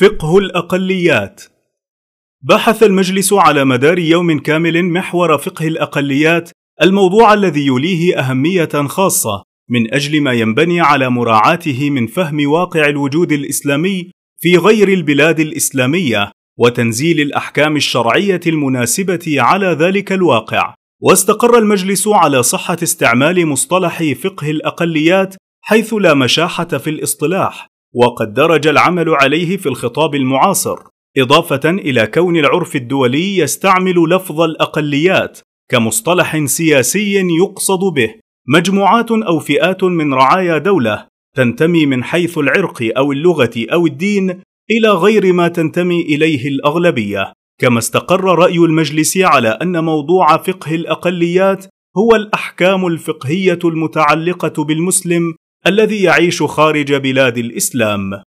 فقه الأقليات. بحث المجلس على مدار يوم كامل محور فقه الأقليات الموضوع الذي يليه أهمية خاصة من أجل ما ينبني على مراعاته من فهم واقع الوجود الإسلامي في غير البلاد الإسلامية وتنزيل الأحكام الشرعية المناسبة على ذلك الواقع. واستقر المجلس على صحة استعمال مصطلح فقه الأقليات حيث لا مشاحة في الاصطلاح وقد درج العمل عليه في الخطاب المعاصر إضافة إلى كون العرف الدولي يستعمل لفظ الأقليات كمصطلح سياسي يقصد به. مجموعات أو فئات من رعايا دولة تنتمي من حيث العرق أو اللغة أو الدين إلى غير ما تنتمي إليه الأغلبية. كما استقر رأي المجلس على أن موضوع فقه الأقليات هو الأحكام الفقهية المتعلقة بالمسلم الذي يعيش خارج بلاد الإسلام.